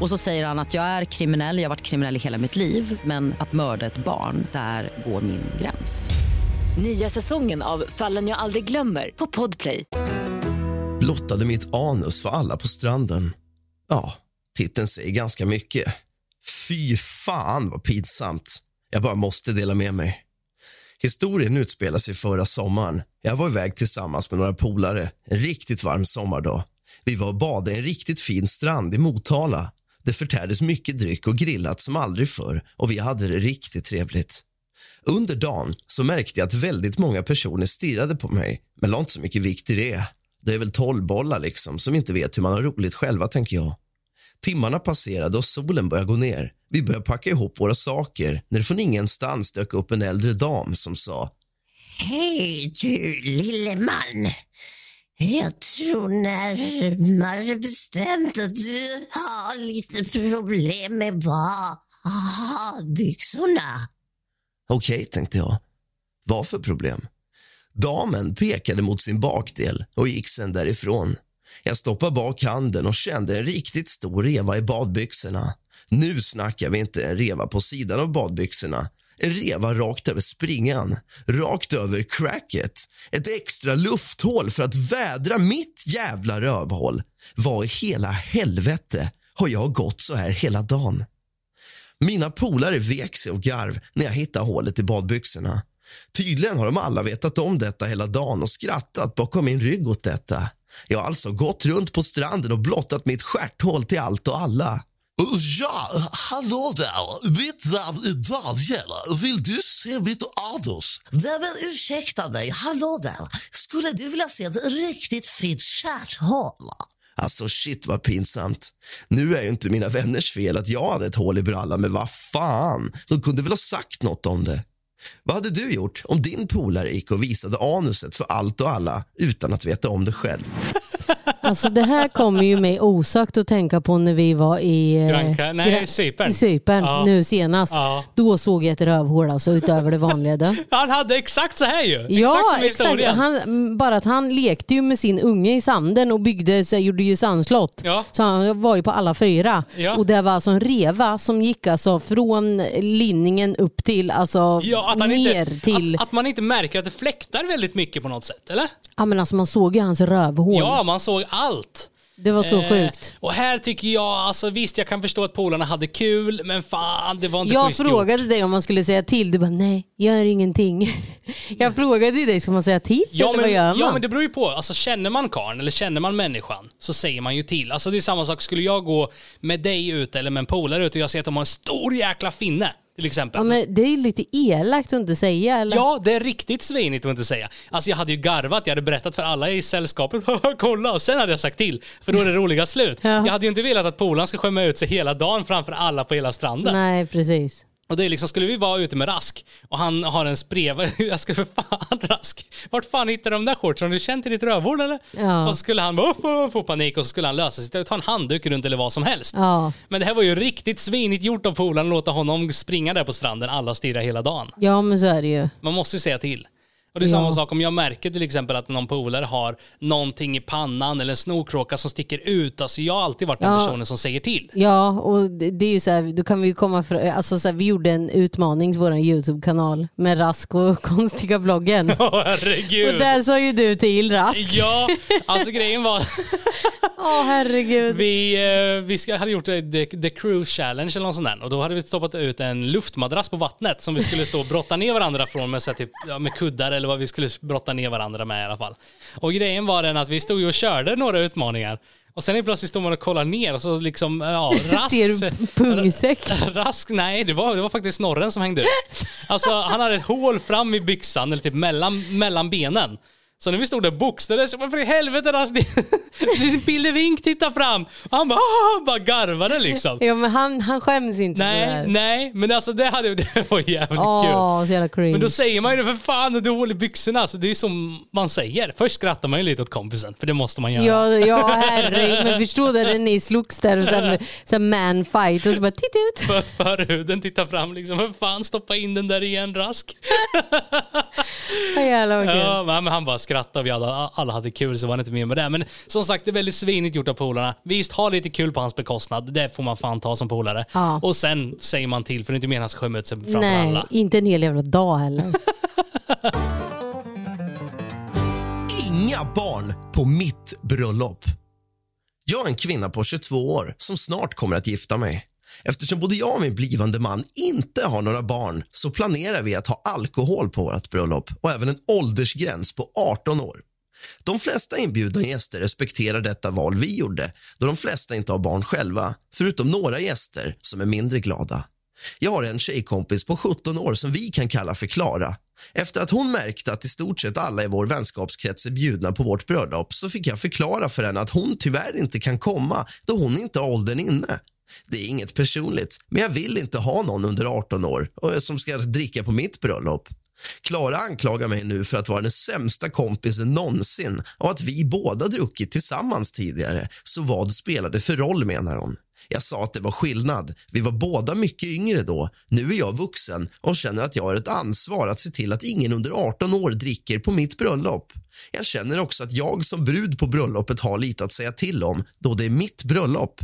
Och så säger han att jag är kriminell, jag har varit kriminell i hela mitt liv men att mörda ett barn, där går min gräns. Nya säsongen av Fallen jag aldrig glömmer på Podplay. blottade mitt anus för alla på stranden. Ja, titeln säger ganska mycket. Fy fan vad pinsamt. Jag bara måste dela med mig. Historien utspelar sig förra sommaren. Jag var iväg tillsammans med några polare en riktigt varm sommardag. Vi var och badade i en riktigt fin strand i Motala. Det förtärdes mycket dryck och grillat som aldrig förr och vi hade det riktigt trevligt. Under dagen så märkte jag att väldigt många personer stirrade på mig men la inte så mycket vikt i det. Det är väl tolvbollar liksom som inte vet hur man har roligt själva, tänker jag. Timmarna passerade och solen började gå ner. Vi började packa ihop våra saker när det från ingenstans dök upp en äldre dam som sa Hej du lille man. Jag tror närmare bestämt att du har lite problem med badbyxorna. Okej, tänkte jag. Vad för problem? Damen pekade mot sin bakdel och gick sen därifrån. Jag stoppade bak handen och kände en riktigt stor reva i badbyxorna. Nu snackar vi inte en reva på sidan av badbyxorna. En reva rakt över springan, rakt över cracket. Ett extra lufthål för att vädra mitt jävla rövhål. Vad i hela helvete har jag gått så här hela dagen? Mina polare vek sig och garv när jag hittade hålet i badbyxorna. Tydligen har de alla vetat om detta hela dagen och skrattat bakom min rygg åt detta. Jag har alltså gått runt på stranden och blottat mitt stjärthål till allt och alla. Ja, hallå där. Mitt namn är Daniel. Vill du se mitt anus? Nej men ursäkta mig, hallå där. Skulle du vilja se ett riktigt fint stjärthål? Alltså shit vad pinsamt. Nu är ju inte mina vänners fel att jag hade ett hål i brallan, men vad fan. De kunde väl ha sagt något om det. Vad hade du gjort om din polare gick och visade anuset för allt och alla utan att veta om det själv? Alltså det här kommer ju mig osökt att tänka på när vi var i, eh, Granka- nej, Gra- Cypern. i Cypern Ja. nu senast. Ja. Då såg jag ett rövhål alltså utöver det vanliga. Då. Han hade exakt så här ju. Ja, exakt exakt. Han, bara att han lekte ju med sin unge i sanden och byggde, så gjorde ju sandslott. Ja. Så han var ju på alla fyra. Och det var alltså en reva som gick alltså från linningen upp till, alltså ner inte, till... att, att man inte märker att det fläktar väldigt mycket på något sätt, eller? Ja men alltså man såg ju hans rövhål. Ja, man såg allt. Det var så Eh, sjukt. Och här tycker jag, alltså visst jag kan förstå att polarna hade kul, men fan det var inte Jag frågade gjort. dig om man skulle säga till, du bara nej, gör ingenting. Jag frågade dig, ska man säga till Ja eller men, vad gör man? ja men det beror ju på, alltså känner man karn eller känner man människan så säger man ju till. Alltså det är samma sak, skulle jag gå med dig ut eller med en polare ut och jag ser att de har en stor jäkla finne till exempel. Ja, men det är lite elakt att inte säga eller? Ja, det är riktigt svinigt att inte säga. Alltså jag hade ju garvat, jag hade berättat för alla i sällskapet, kolla, och sen hade jag sagt till. För då är det roliga slut. Ja. Jag hade ju inte velat att polaren ska skämma ut sig hela dagen framför alla på hela stranden. Nej, precis. Och det är liksom, skulle vi vara ute med Rask och han har en spreva, jag ska för fan Rask, vart fan hittade de där shortsen? Har du känt till ditt rövhål eller? Ja. Och så skulle han bara, få panik och så skulle han lösa sig, ta en handduk runt eller vad som helst. Ja. Men det här var ju riktigt svinigt gjort av polaren att låta honom springa där på stranden, alla stirrar hela dagen. Ja men så är det ju. Man måste ju säga till. Och det är Ja. samma sak om jag märker till exempel att någon polare har någonting i pannan eller en snorkråka som sticker ut. Alltså jag har alltid varit den Ja. personen som säger till. Ja, och det det är ju så här, då kan vi ju komma för, alltså så här, vi gjorde en utmaning till vår YouTube-kanal med Rask och konstiga bloggen. Åh herregud. Och där sa ju du till Rask. Ja, alltså grejen var Åh herregud. vi, eh, vi ska, hade gjort the, the Cruise Challenge eller något sånt där. Och då hade vi stoppat ut en luftmadrass på vattnet som vi skulle stå och brotta ner varandra från med, så här, typ, ja, med kuddar eller vad vi skulle brotta ner varandra med i alla fall. Och grejen var den att vi stod ju och körde några utmaningar. Och sen är plötsligt står man och kollar ner och så liksom, ja, rask. Ser du pungsäck? Rask, nej det var, det var faktiskt snorren som hängde ut. Alltså han hade ett hål fram i byxan, eller typ mellan, mellan benen. Så när vi stod där bokstavades, men för i helvete Rask, din Pillevink titta fram! Och han bara, "Ah", bara garvade liksom. Ja men han, han skäms inte för det Nej, här. nej, men alltså det, hade, det var jävligt Åh, kul. så jävla cringe. Men då säger man ju för fan, du har hål i byxorna. Så det är som man säger. Först skrattar man ju lite åt kompisen, för det måste man göra. Ja, ja herregud. Men förstå det när ni slogs där och sen, sen manfight och så bara titta ut. För, förhuden tittar fram liksom, för fan stoppa in den där igen Rask. Ja, jävlar vad kul. Ja, men han bara skrattade, vi alla, alla hade kul så var det inte mer med det. Men som sagt, det är väldigt svinigt gjort av polarna. Visst, ha lite kul på hans bekostnad. Det får man fan ta som polare. Ja. Och sen säger man till, för det är inte meningen att han ska skämma ut sig framför Nej, alla. inte en hel jävla dag heller. Inga barn på mitt bröllop. Jag är en kvinna på 22 år som snart kommer att gifta mig. Eftersom både jag och min blivande man inte har några barn så planerar vi att ha alkohol på vårt bröllop och även en åldersgräns på 18 år. De flesta inbjudna gäster respekterar detta val vi gjorde då de flesta inte har barn själva, förutom några gäster som är mindre glada. Jag har en tjejkompis på 17 år som vi kan kalla för Klara. Efter att hon märkte att i stort sett alla i vår vänskapskrets är bjudna på vårt bröllop så fick jag förklara för henne att hon tyvärr inte kan komma då hon inte har åldern inne. Det är inget personligt, men jag vill inte ha någon under 18 år och som ska dricka på mitt bröllop. Klara anklagar mig nu för att vara den sämsta kompisen någonsin och att vi båda druckit tillsammans tidigare. Så vad spelar det för roll, menar hon. Jag sa att det var skillnad. Vi var båda mycket yngre då. Nu är jag vuxen och känner att jag har ett ansvar att se till att ingen under 18 år dricker på mitt bröllop. Jag känner också att jag som brud på bröllopet har lite att säga till om då det är mitt bröllop.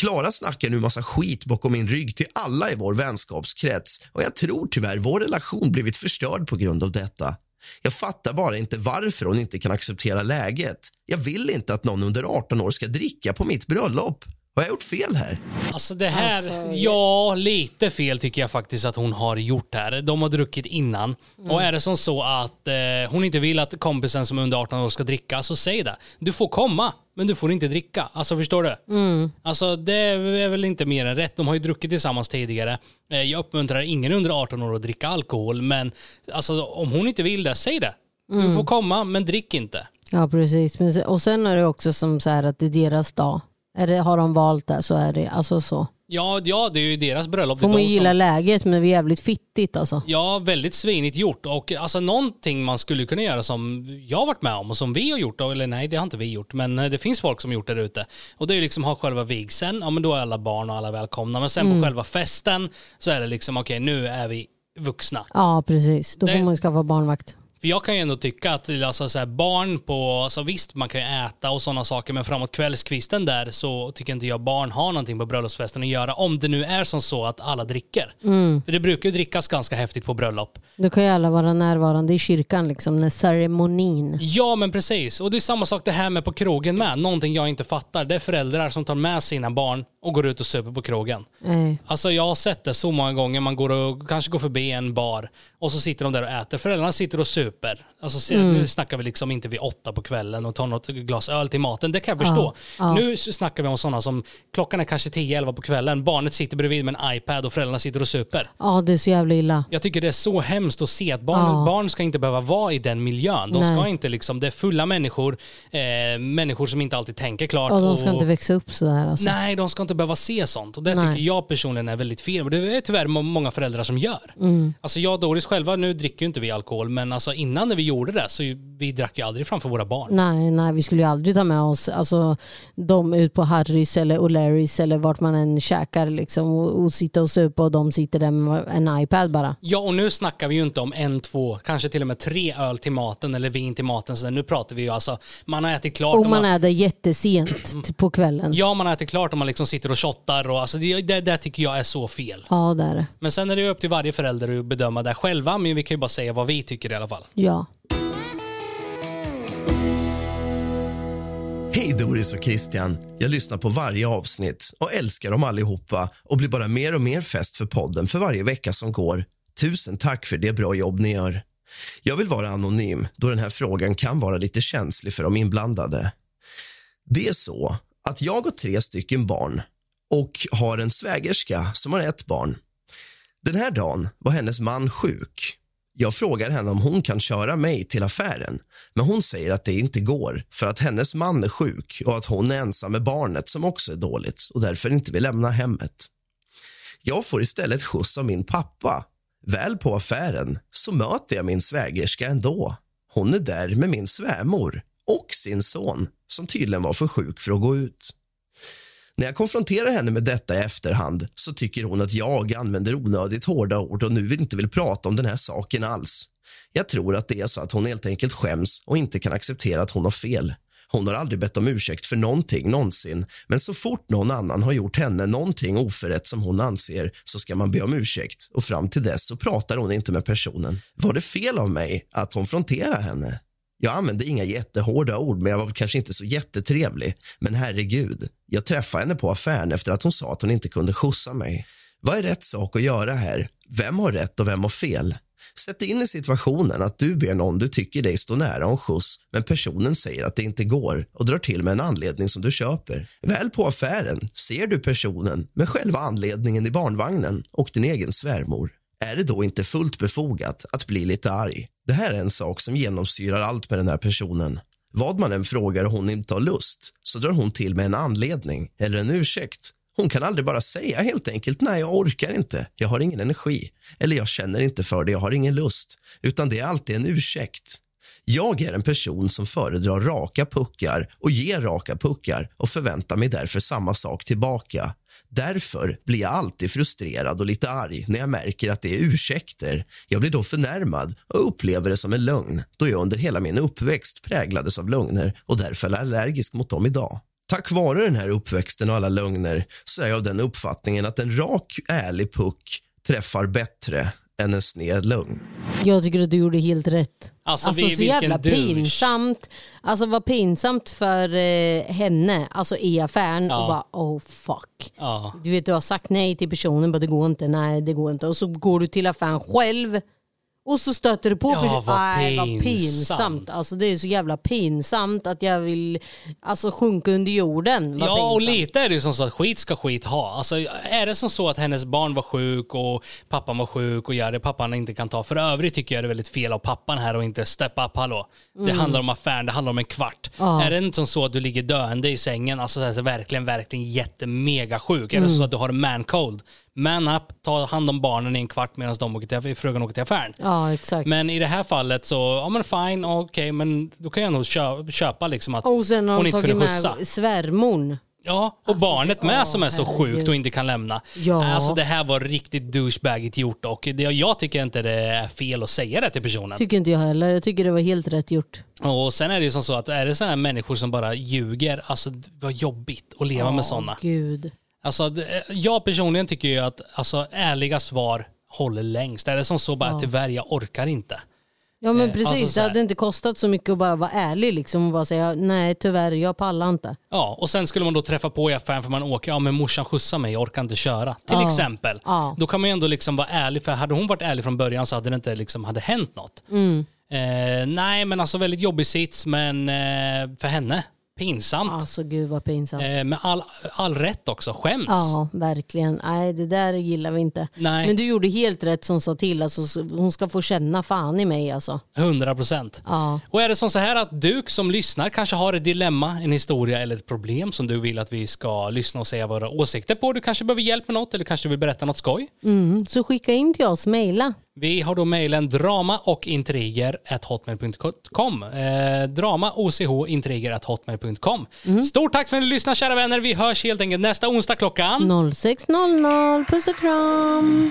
Klara snackar nu massa skit bakom min rygg till alla i vår vänskapskrets och jag tror tyvärr vår relation blivit förstörd på grund av detta. Jag fattar bara inte varför hon inte kan acceptera läget. Jag vill inte att någon under 18 år ska dricka på mitt bröllop. Har jag gjort fel här? Alltså det här, ja lite fel tycker jag faktiskt att hon har gjort här. De har druckit innan. Och är det som så att eh, hon inte vill att kompisen som är under 18 år ska dricka, så säg det. Du får komma, men du får inte dricka. Alltså förstår du? Alltså det är väl inte mer än rätt. De har ju druckit tillsammans tidigare. Eh, jag uppmuntrar ingen under 18 år att dricka alkohol, men alltså om hon inte vill det, säg det. Du får komma, men drick inte. Ja precis. Och sen är det också som så här att det är deras dag. Är det, har de valt det så är det alltså så. Ja, ja, det är ju deras bröllop. Får Det man de ju som- gilla läget men vi är jävligt fittigt alltså. Ja, väldigt svinigt gjort. Och alltså någonting man skulle kunna göra som jag har varit med om och som vi har gjort, eller nej det har inte vi gjort, men eh, det finns folk som har gjort det där ute. Och det är ju liksom ha själva vigseln, ja men då är alla barn och alla välkomna. Men sen Mm. på själva festen så är det liksom, okej nu är vi vuxna. Ja precis. Då får Det- man ju skaffa barnvakt. För jag kan ju ändå tycka att alltså, så här, barn på, alltså, visst man kan ju äta och sådana saker men framåt kvällskvisten där så tycker inte jag barn har någonting på bröllopsfesten att göra om det nu är som så att alla dricker. Mm. För det brukar ju drickas ganska häftigt på bröllop. Då kan ju alla vara närvarande i kyrkan liksom när ceremonin. Ja, men precis. Och det är samma sak det här med på krogen med. Någonting jag inte fattar. Det är föräldrar som tar med sina barn och går ut och super på krogen. Nej. Alltså jag har sett det så många gånger. Man går och kanske går förbi en bar och så sitter de där och äter. Föräldrarna sitter och super. Alltså se, Mm. nu snackar vi liksom inte vid åtta på kvällen och tar något glas öl till maten. Det kan jag förstå. ja. Nu snackar vi om sådana som klockan är kanske 10-11 på kvällen. Barnet sitter bredvid med en iPad och föräldrarna sitter och super. Ja det är så jävla illa. Jag tycker det är så hemskt att se att barn, Ja. barn ska inte behöva vara i den miljön. De ska Nej. inte liksom, det är fulla människor, eh, människor som inte alltid tänker klart. Ja, de ska och- inte växa upp sådär alltså. Nej, de ska inte behöva se sånt. Och det Nej. tycker jag personligen är väldigt fel. Och det är tyvärr må- många föräldrar som gör. Mm. Alltså jag och Doris själva, nu dricker ju inte vi alkohol, men alltså innan när vi gjorde det så vi drack ju aldrig framför våra barn. Nej, nej, vi skulle ju aldrig ta med oss alltså, dem ut på Harrys eller O'Larrys eller vart man än käkar liksom, och, och sitta och supa och de sitter där med en iPad bara. Ja, och nu snackar vi ju inte om en, två, kanske till och med tre öl till maten eller vin till maten. Så nu pratar vi ju alltså, man har ätit klart. Och man där jättesent t- på kvällen. Ja, man har ätit klart och man liksom sitter och shottar. Och, alltså, det, det, det tycker jag är så fel. Ja, det är det. Men sen är det ju upp till varje förälder att bedöma det själva, men vi kan ju bara säga vad vi tycker i alla fall. Ja. Hej Doris och Christian. Jag lyssnar på varje avsnitt och älskar dem allihopa och blir bara mer och mer fäst för podden för varje vecka som går. Tusen tack för det bra jobb ni gör. Jag vill vara anonym då den här frågan kan vara lite känslig för de inblandade. Det är så att jag har tre stycken barn och har en svägerska som har ett barn. Den här dagen var hennes man sjuk. Jag frågar henne om hon kan köra mig till affären men hon säger att det inte går för att hennes man är sjuk och att hon är ensam med barnet som också är dåligt och därför inte vill lämna hemmet. Jag får istället skjuts av min pappa. Väl på affären så möter jag min svägerska ändå. Hon är där med min svärmor och sin son som tydligen var för sjuk för att gå ut. När jag konfronterar henne med detta i efterhand så tycker hon att jag använder onödigt hårda ord och nu inte vill prata om den här saken alls. Jag tror att det är så att hon helt enkelt skäms och inte kan acceptera att hon har fel. Hon har aldrig bett om ursäkt för någonting någonsin men så fort någon annan har gjort henne någonting oförrätt som hon anser så ska man be om ursäkt och fram till dess så pratar hon inte med personen. Var det fel av mig att konfrontera henne? Jag använde inga jättehårda ord, men jag var kanske inte så jättetrevlig. Men herregud, jag träffade henne på affären efter att hon sa att hon inte kunde skjutsa mig. Vad är rätt sak att göra här? Vem har rätt och vem har fel? Sätt dig in i situationen att du ber någon du tycker dig stå nära om skjuts men personen säger att det inte går och drar till med en anledning som du köper. Väl på affären ser du personen med själva anledningen i barnvagnen och din egen svärmor. Är det då inte fullt befogat att bli lite arg? Det här är en sak som genomsyrar allt med den här personen. Vad man än frågar och hon inte har lust så drar hon till med en anledning eller en ursäkt. Hon kan aldrig bara säga helt enkelt nej, jag orkar inte, jag har ingen energi eller jag känner inte för det, jag har ingen lust. Utan det är alltid en ursäkt. Jag är en person som föredrar raka puckar och ger raka puckar och förväntar mig därför samma sak tillbaka. Därför blir jag alltid frustrerad och lite arg när jag märker att det är ursäkter. Jag blir då förnärmad och upplever det som en lögn då jag under hela min uppväxt präglades av lögner och därför är allergisk mot dem idag. Tack vare den här uppväxten och alla lögner så är jag av den uppfattningen att en rak, ärlig puck träffar bättre än en sned lögn. Jag tycker att du gjorde helt rätt. Alltså, Alltså, vi- så jävla douche. pinsamt. Alltså vad pinsamt för eh, henne, alltså i affären Ja. och bara oh fuck. Ja. Du vet du har sagt nej till personen, bara det går inte, nej det går inte. Och så går du till affären själv och så stöter du på Ja, personen. vad Nej, vad pinsamt. pinsamt. Alltså det är så jävla pinsamt att jag vill alltså, sjunka under jorden. Vad Ja, och pinsamt. lite är det som så att skit ska skit ha. Alltså, är det som så att hennes barn var sjuk och pappan var sjuk och gör det pappan inte kan ta. För övrigt tycker jag det är väldigt fel av pappan här och inte step up, hallå. Det Mm. handlar om affären, det handlar om en kvart. Ja. Är det inte som så att du ligger döende i sängen, alltså så här, så verkligen, verkligen jättemega sjuk. Är det Mm. så att du har en man cold, man up, ta hand om barnen i en kvart medan de åker till, frugan åker till affären. Ja exakt. Men i det här fallet så, ja men fine, okej, men då kan jag nog köpa, köpa liksom att och sen har hon inte tagit kunde med skjutsa. svärmorn. Ja, och barnet med ja, som är så herregud. sjukt och inte kan lämna. Ja. Alltså det här var riktigt douchebagigt gjort och det, jag tycker inte det är fel att säga det till personen. Tycker inte jag heller. Jag tycker det var helt rätt gjort. Och sen är det ju som så att är det sådana här människor som bara ljuger, alltså vad jobbigt att leva med sådana. Gud. Alltså det- jag personligen tycker ju att alltså, ärliga svar håller längst. Är det som så bara Ja. tyvärr jag orkar inte. Ja men Eh, precis, alltså så det hade inte kostat så mycket att bara vara ärlig liksom och bara säga nej tyvärr jag pallar inte. Ja, och sen skulle man då träffa på i affären för man åker, ja men morsan skjutsar mig, jag orkar inte köra. Till Ja. exempel. Ja. Då kan man ju ändå liksom vara ärlig, för hade hon varit ärlig från början så hade det inte liksom hade hänt något. Mm. Eh, nej, men alltså väldigt jobbig sits, men eh, för henne, pinsamt. Alltså gud vad pinsamt. Eh, med all, all rätt också, skäms. Ja, verkligen. Nej, det där gillar vi inte. Nej. Men du gjorde helt rätt som sa till. Alltså, så- hon ska få känna fan i mig alltså. 100 procent. Ja. Och är det som så här att du som lyssnar kanske har ett dilemma, en historia eller ett problem som du vill att vi ska lyssna och säga våra åsikter på. Du kanske behöver hjälp med något eller kanske vill berätta något skoj. Mm. Så skicka in till oss, mejla. Vi har då mejlen drama och intriger hotmail.com. Eh, drama och intriger hotmail.com. Stort tack för att ni lyssnade kära vänner. Vi hörs helt enkelt nästa onsdag klockan. 06.00. Puss och kram.